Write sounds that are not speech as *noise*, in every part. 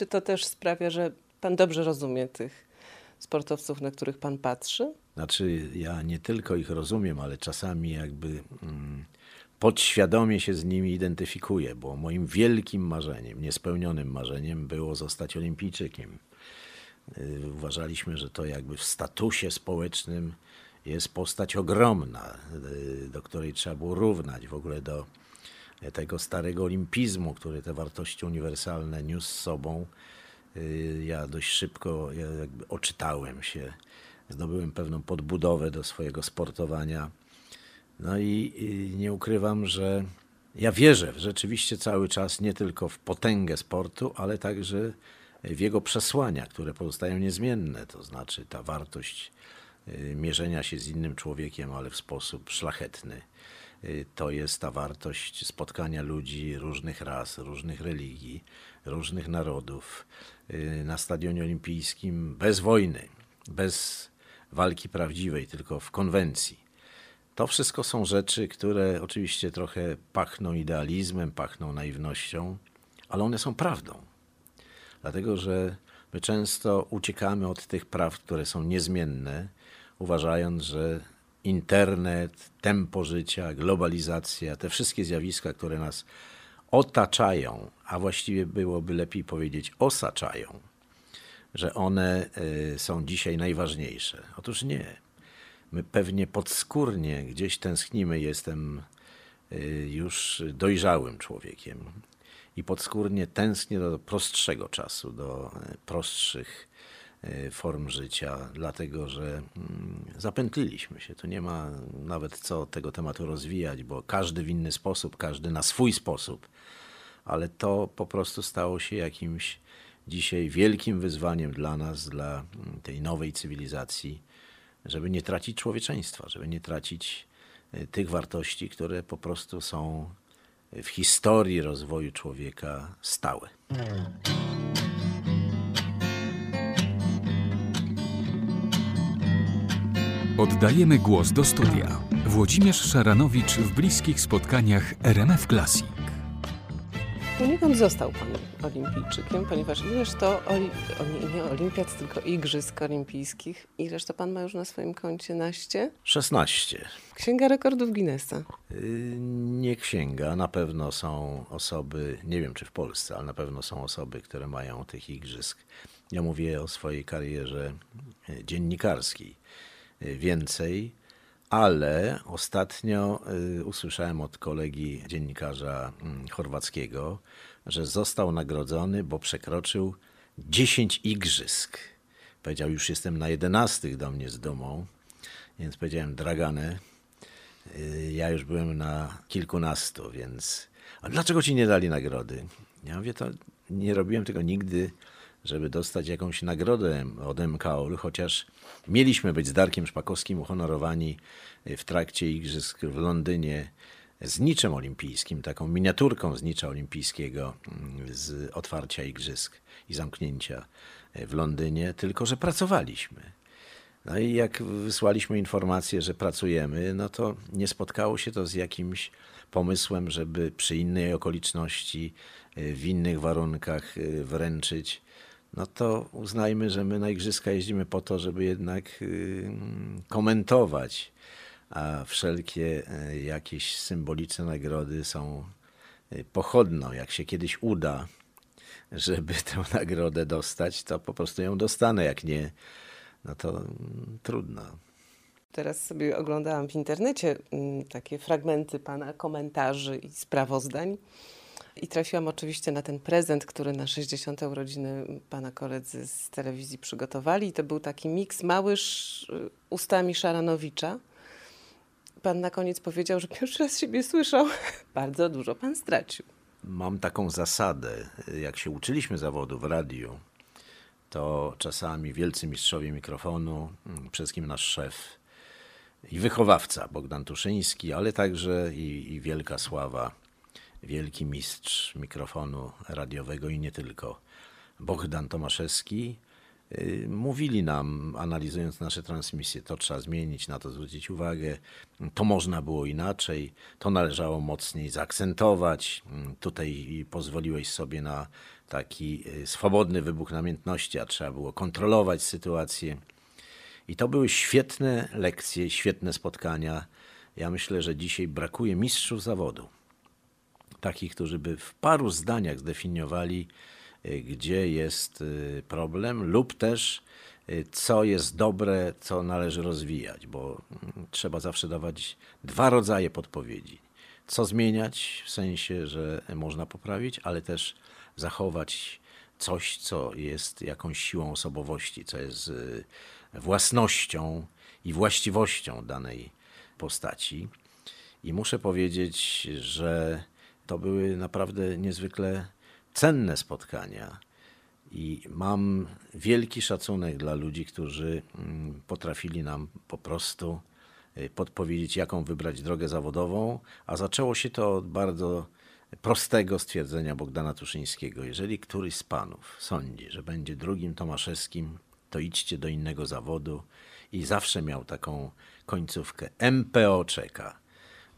Czy to też sprawia, że pan dobrze rozumie tych sportowców, na których pan patrzy? Znaczy, ja nie tylko ich rozumiem, ale czasami jakby mm, podświadomie się z nimi identyfikuję, bo moim wielkim marzeniem, niespełnionym marzeniem było zostać olimpijczykiem. Y, Uważaliśmy, że to jakby w statusie społecznym jest postać ogromna, y, do której trzeba było równać w ogóle do tego starego olimpizmu, który te wartości uniwersalne niósł z sobą. Y, Ja dość szybko ja jakby oczytałem się, zdobyłem pewną podbudowę do swojego sportowania. No i, i nie ukrywam, że ja wierzę rzeczywiście cały czas nie tylko w potęgę sportu, ale także w jego przesłania, które pozostają niezmienne. To znaczy ta wartość y, mierzenia się z innym człowiekiem, ale w sposób szlachetny. Y, To jest ta wartość spotkania ludzi różnych ras, różnych religii, różnych narodów y, na stadionie olimpijskim bez wojny, bez walki prawdziwej, tylko w konwencji. To wszystko są rzeczy, które oczywiście trochę pachną idealizmem, pachną naiwnością, ale one są prawdą. Dlatego, że my często uciekamy od tych praw, które są niezmienne, uważając, że internet, tempo życia, globalizacja, te wszystkie zjawiska, które nas otaczają, a właściwie byłoby lepiej powiedzieć osaczają, że one y, są dzisiaj najważniejsze. Otóż nie. My pewnie podskórnie gdzieś tęsknimy. Jestem y, już dojrzałym człowiekiem i podskórnie tęsknię do prostszego czasu, do y, prostszych form życia, dlatego że mm, zapętliliśmy się. Tu nie ma nawet co tego tematu rozwijać, bo każdy w inny sposób, każdy na swój sposób, ale to po prostu stało się jakimś dzisiaj wielkim wyzwaniem dla nas, dla mm, tej nowej cywilizacji, żeby nie tracić człowieczeństwa, żeby nie tracić y, tych wartości, które po prostu są w historii rozwoju człowieka stałe. Oddajemy głos do studia. Włodzimierz Szaranowicz w bliskich spotkaniach RMF Classic. Poniekąd został pan olimpijczykiem, ponieważ ileż to, oli, nie, olimpiad, tylko igrzysk olimpijskich, ileż to pan ma już na swoim koncie naście? 16. Księga rekordów Guinnessa. Y, Nie księga, na pewno są osoby, nie wiem czy w Polsce, ale na pewno są osoby, które mają tych igrzysk. Ja mówię o swojej karierze y, dziennikarskiej więcej, ale ostatnio y, usłyszałem od kolegi dziennikarza mm, chorwackiego, że został nagrodzony, bo przekroczył 10 igrzysk. Powiedział, już jestem na 11 do mnie z dumą, więc powiedziałem, Dragane, Y, Ja już byłem na kilkunastu, więc. A dlaczego ci nie dali nagrody? Ja mówię, to nie robiłem tego nigdy, żeby dostać jakąś nagrodę od MKOL, chociaż mieliśmy być z Darkiem Szpakowskim uhonorowani w trakcie Igrzysk w Londynie z niczem olimpijskim, taką miniaturką z nicza olimpijskiego, mm, z otwarcia Igrzysk i zamknięcia w Londynie, tylko że pracowaliśmy. No i jak wysłaliśmy informację, że pracujemy, no to nie spotkało się to z jakimś pomysłem, żeby przy innej okoliczności, y, w innych warunkach y, wręczyć. No to uznajmy, że my na igrzyska jeździmy po to, żeby jednak y, komentować, a wszelkie y, jakieś symboliczne nagrody są y, pochodną. Jak się kiedyś uda, żeby tę nagrodę dostać, to po prostu ją dostanę. Jak nie, no to mm, trudno. Teraz sobie oglądałam w internecie mm, takie fragmenty pana komentarzy i sprawozdań. I trafiłam oczywiście na ten prezent, który na 60. urodziny pana koledzy z telewizji przygotowali. To był taki miks mały sz, ustami Szaranowicza. Pan na koniec powiedział, że pierwszy raz siebie słyszał. *laughs* Bardzo dużo pan stracił. Mam taką zasadę, jak się uczyliśmy zawodu w radiu, to czasami wielcy mistrzowie mikrofonu, mm, przede wszystkim nasz szef i wychowawca Bogdan Tuszyński, ale także i, i wielka sława, wielki mistrz mikrofonu radiowego i nie tylko, Bogdan Tomaszewski, y, mówili nam, analizując nasze transmisje, to trzeba zmienić, na to zwrócić uwagę, to można było inaczej, to należało mocniej zaakcentować, Mm, tutaj pozwoliłeś sobie na taki y, swobodny wybuch namiętności, a trzeba było kontrolować sytuację. I to były świetne lekcje, świetne spotkania. Ja myślę, że dzisiaj brakuje mistrzów zawodu. Takich, którzy by w paru zdaniach zdefiniowali, y, gdzie jest y, problem, lub też co jest dobre, co należy rozwijać, bo mm, trzeba zawsze dawać dwa rodzaje podpowiedzi. Co zmieniać, w sensie, że można poprawić, ale też zachować coś, co jest jakąś siłą osobowości, co jest y, własnością i właściwością danej postaci. I muszę powiedzieć, że to były naprawdę niezwykle cenne spotkania. I mam wielki szacunek dla ludzi, którzy mm, potrafili nam po prostu y, podpowiedzieć, jaką wybrać drogę zawodową, a zaczęło się to od bardzo prostego stwierdzenia Bogdana Tuszyńskiego. Jeżeli któryś z panów sądzi, że będzie drugim Tomaszewskim, to idźcie do innego zawodu. I zawsze miał taką końcówkę. MPO czeka.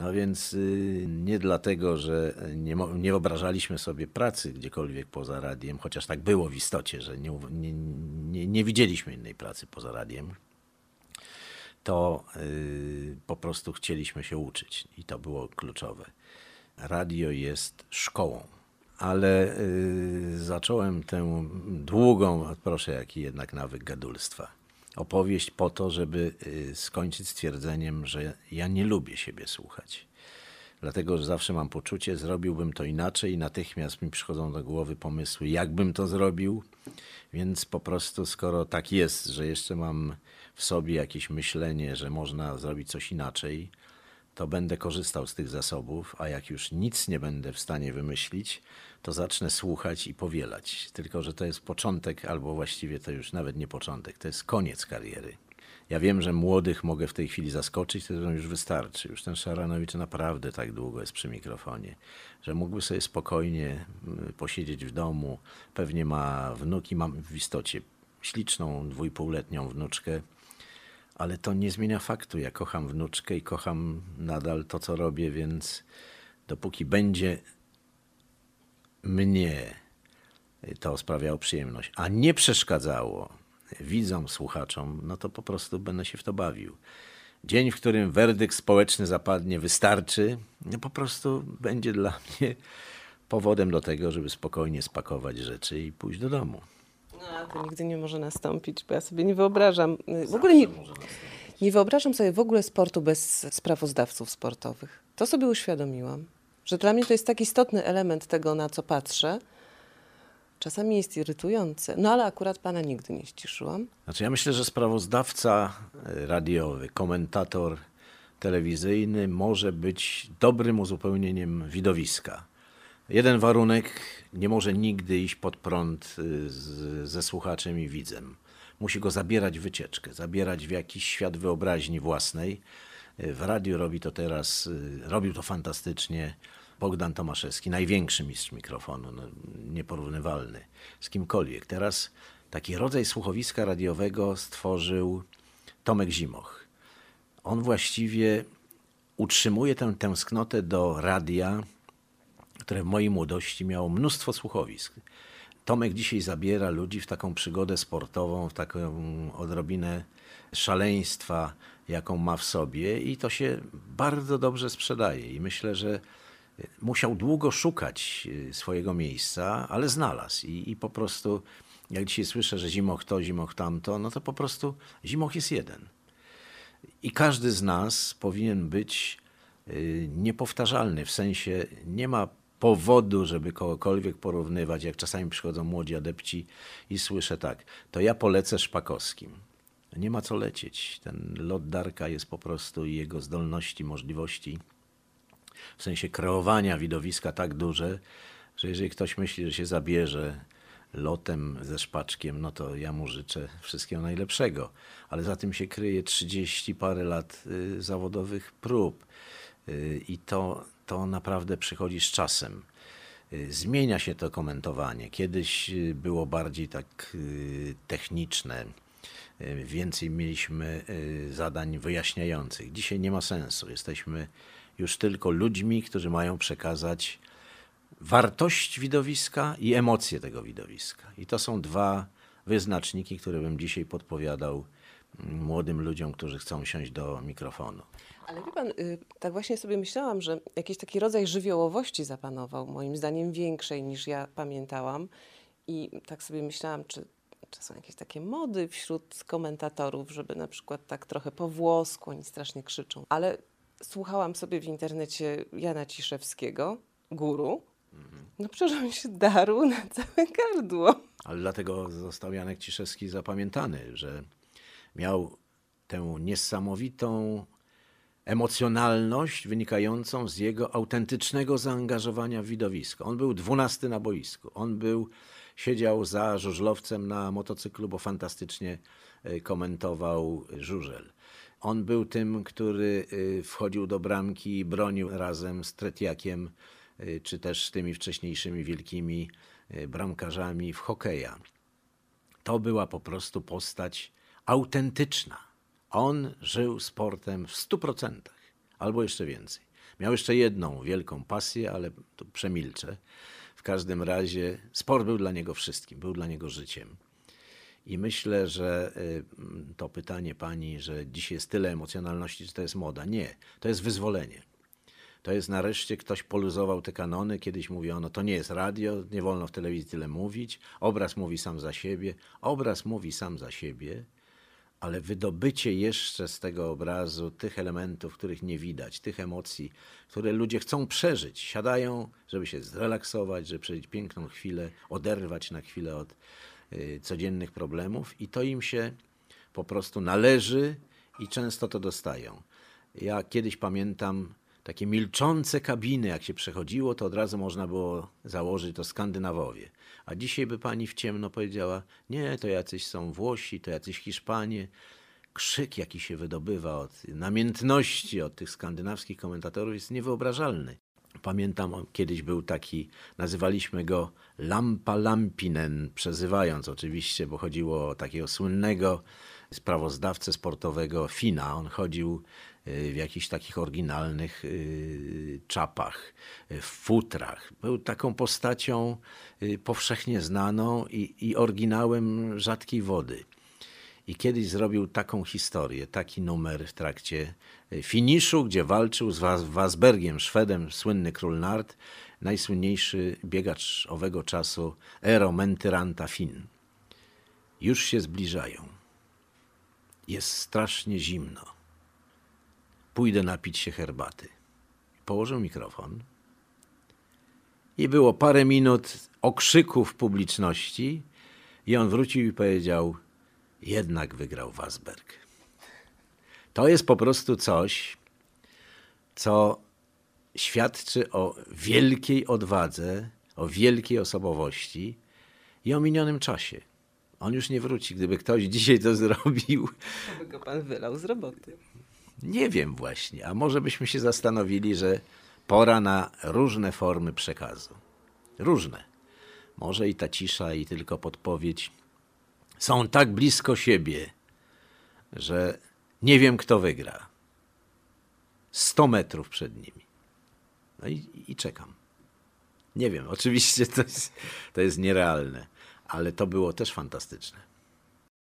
No więc y, nie dlatego, że nie, nie wyobrażaliśmy sobie pracy gdziekolwiek poza radiem, chociaż tak było w istocie, że nie, nie, nie, nie widzieliśmy innej pracy poza radiem, to y, po prostu chcieliśmy się uczyć i to było kluczowe radio jest szkołą. Ale y, zacząłem tę długą, proszę jaki jednak nawyk gadulstwa, opowieść po to, żeby y, skończyć stwierdzeniem, że ja nie lubię siebie słuchać. Dlatego, że zawsze mam poczucie, zrobiłbym to inaczej i natychmiast mi przychodzą do głowy pomysły, jakbym to zrobił. Więc po prostu, skoro tak jest, że jeszcze mam w sobie jakieś myślenie, że można zrobić coś inaczej, to będę korzystał z tych zasobów, a jak już nic nie będę w stanie wymyślić, to zacznę słuchać i powielać. Tylko, że to jest początek, albo właściwie to już nawet nie początek, to jest koniec kariery. Ja wiem, że młodych mogę w tej chwili zaskoczyć, to już wystarczy. Już ten Szaranowicz naprawdę tak długo jest przy mikrofonie, że mógłby sobie spokojnie mm, posiedzieć w domu. Pewnie ma wnuki, mam w istocie śliczną dwójpółletnią wnuczkę, ale to nie zmienia faktu. Ja kocham wnuczkę i kocham nadal to, co robię, więc dopóki będzie mnie to sprawiało przyjemność, a nie przeszkadzało widzom, słuchaczom, no to po prostu będę się w to bawił. Dzień, w którym werdykt społeczny zapadnie, wystarczy, no po prostu będzie dla mnie powodem do tego, żeby spokojnie spakować rzeczy i pójść do domu. To nigdy nie może nastąpić, bo ja sobie nie wyobrażam. Y, w ogóle nie, nie wyobrażam sobie w ogóle sportu bez sprawozdawców sportowych. To sobie uświadomiłam, że dla mnie to jest tak istotny element tego, na co patrzę. Czasami jest irytujące, no ale akurat pana nigdy nie ściszyłam. Znaczy, ja myślę, że sprawozdawca e, radiowy, komentator telewizyjny może być dobrym uzupełnieniem widowiska. Jeden warunek, nie może nigdy iść pod prąd y, z, ze słuchaczem i widzem. Musi go zabierać w wycieczkę, zabierać w jakiś świat wyobraźni własnej. Y, w radiu robi to teraz, y, robił to fantastycznie Bogdan Tomaszewski, największy mistrz mikrofonu, no, nieporównywalny z kimkolwiek. Teraz taki rodzaj słuchowiska radiowego stworzył Tomek Zimoch. On właściwie utrzymuje tę tęsknotę do radia, które w mojej młodości miało mnóstwo słuchowisk. Tomek dzisiaj zabiera ludzi w taką przygodę sportową, w taką odrobinę szaleństwa, jaką ma w sobie, i to się bardzo dobrze sprzedaje. I myślę, że musiał długo szukać e, swojego miejsca, ale znalazł. I, i po prostu, jak dzisiaj słyszę, że zimoch to, zimoch tamto, no to po prostu zimoch jest jeden. I każdy z nas powinien być e, niepowtarzalny, w sensie nie ma powodu, żeby kogokolwiek porównywać, jak czasami przychodzą młodzi adepci i słyszę tak, to ja polecę Szpakowskim. Nie ma co lecieć. Ten lot Darka jest po prostu jego zdolności, możliwości w sensie kreowania widowiska tak duże, że jeżeli ktoś myśli, że się zabierze lotem ze szpaczkiem, no to ja mu życzę wszystkiego najlepszego. Ale za tym się kryje 30 parę lat y, zawodowych prób. Y, I to, to naprawdę przychodzi z czasem. Y, zmienia się to komentowanie. Kiedyś y, było bardziej tak techniczne, więcej mieliśmy zadań wyjaśniających. Dzisiaj nie ma sensu. Jesteśmy już tylko ludźmi, którzy mają przekazać wartość widowiska i emocje tego widowiska. I to są dwa wyznaczniki, które bym dzisiaj podpowiadał młodym ludziom, którzy chcą siąść do mikrofonu. Ale wie pan, y, tak właśnie sobie myślałam, że jakiś taki rodzaj żywiołowości zapanował, moim zdaniem większej niż ja pamiętałam. I tak sobie myślałam, czy, czy są jakieś takie mody wśród komentatorów, żeby na przykład tak trochę po włosku, oni strasznie krzyczą. Ale słuchałam sobie w internecie Jana Ciszewskiego, guru. No przecież on się darł na całe gardło. Ale dlatego został Janek Ciszewski zapamiętany, że miał tę niesamowitą emocjonalność wynikającą z jego autentycznego zaangażowania w widowisko. On był dwunasty na boisku. On był, siedział za żużlowcem na motocyklu, bo fantastycznie e, komentował żużel. On był tym, który e, wchodził do bramki i bronił razem z Tretiakiem, e, czy też tymi wcześniejszymi wielkimi bramkarzami w hokeja. To była po prostu postać autentyczna. On żył sportem w stu procentach, albo jeszcze więcej. Miał jeszcze jedną wielką pasję, ale to przemilczę. W każdym razie sport był dla niego wszystkim, był dla niego życiem. I myślę, że y, to pytanie pani, że dzisiaj jest tyle emocjonalności, czy to jest moda? Nie, to jest wyzwolenie. To jest nareszcie ktoś poluzował te kanony. Kiedyś mówiono, to nie jest radio, nie wolno w telewizji tyle mówić. Obraz mówi sam za siebie. Obraz mówi sam za siebie, ale wydobycie jeszcze z tego obrazu tych elementów, których nie widać, tych emocji, które ludzie chcą przeżyć. Siadają, żeby się zrelaksować, żeby przeżyć piękną chwilę, oderwać na chwilę od y, codziennych problemów i to im się po prostu należy i często to dostają. Ja kiedyś pamiętam takie milczące kabiny, jak się przechodziło, to od razu można było założyć to Skandynawowie. A dzisiaj by pani w ciemno powiedziała, nie, to jacyś są Włosi, to jacyś Hiszpanie. Krzyk, jaki się wydobywa od namiętności od tych skandynawskich komentatorów jest niewyobrażalny. Pamiętam, kiedyś był taki, nazywaliśmy go Lampa Lampinen, przezywając oczywiście, bo chodziło o takiego słynnego sprawozdawcę sportowego Fina. On chodził y, w jakichś takich oryginalnych y, czapach, y, w futrach. Był taką postacią powszechnie znaną i, i oryginałem rzadkiej wody. I kiedyś zrobił taką historię, taki numer w trakcie finiszu, gdzie walczył z Wasbergiem, Szwedem, słynny król Nart, najsłynniejszy biegacz owego czasu, Ero Mentyranta Fin. Już się zbliżają. Jest strasznie zimno. Pójdę napić się herbaty. Położył mikrofon i było parę minut okrzyków publiczności i on wrócił i powiedział jednak wygrał Wasberg. To jest po prostu coś, co świadczy o wielkiej odwadze, o wielkiej osobowości i o minionym czasie. On już nie wróci. Gdyby ktoś dzisiaj to zrobił. To by go pan wylał z roboty. Nie wiem właśnie. A może byśmy się zastanowili, że pora na różne formy przekazu. Różne. Może i ta cisza, i tylko podpowiedź są tak blisko siebie, że nie wiem, kto wygra. Sto metrów przed nimi. No i, i czekam. Nie wiem, oczywiście to jest, to jest nierealne ale to było też fantastyczne.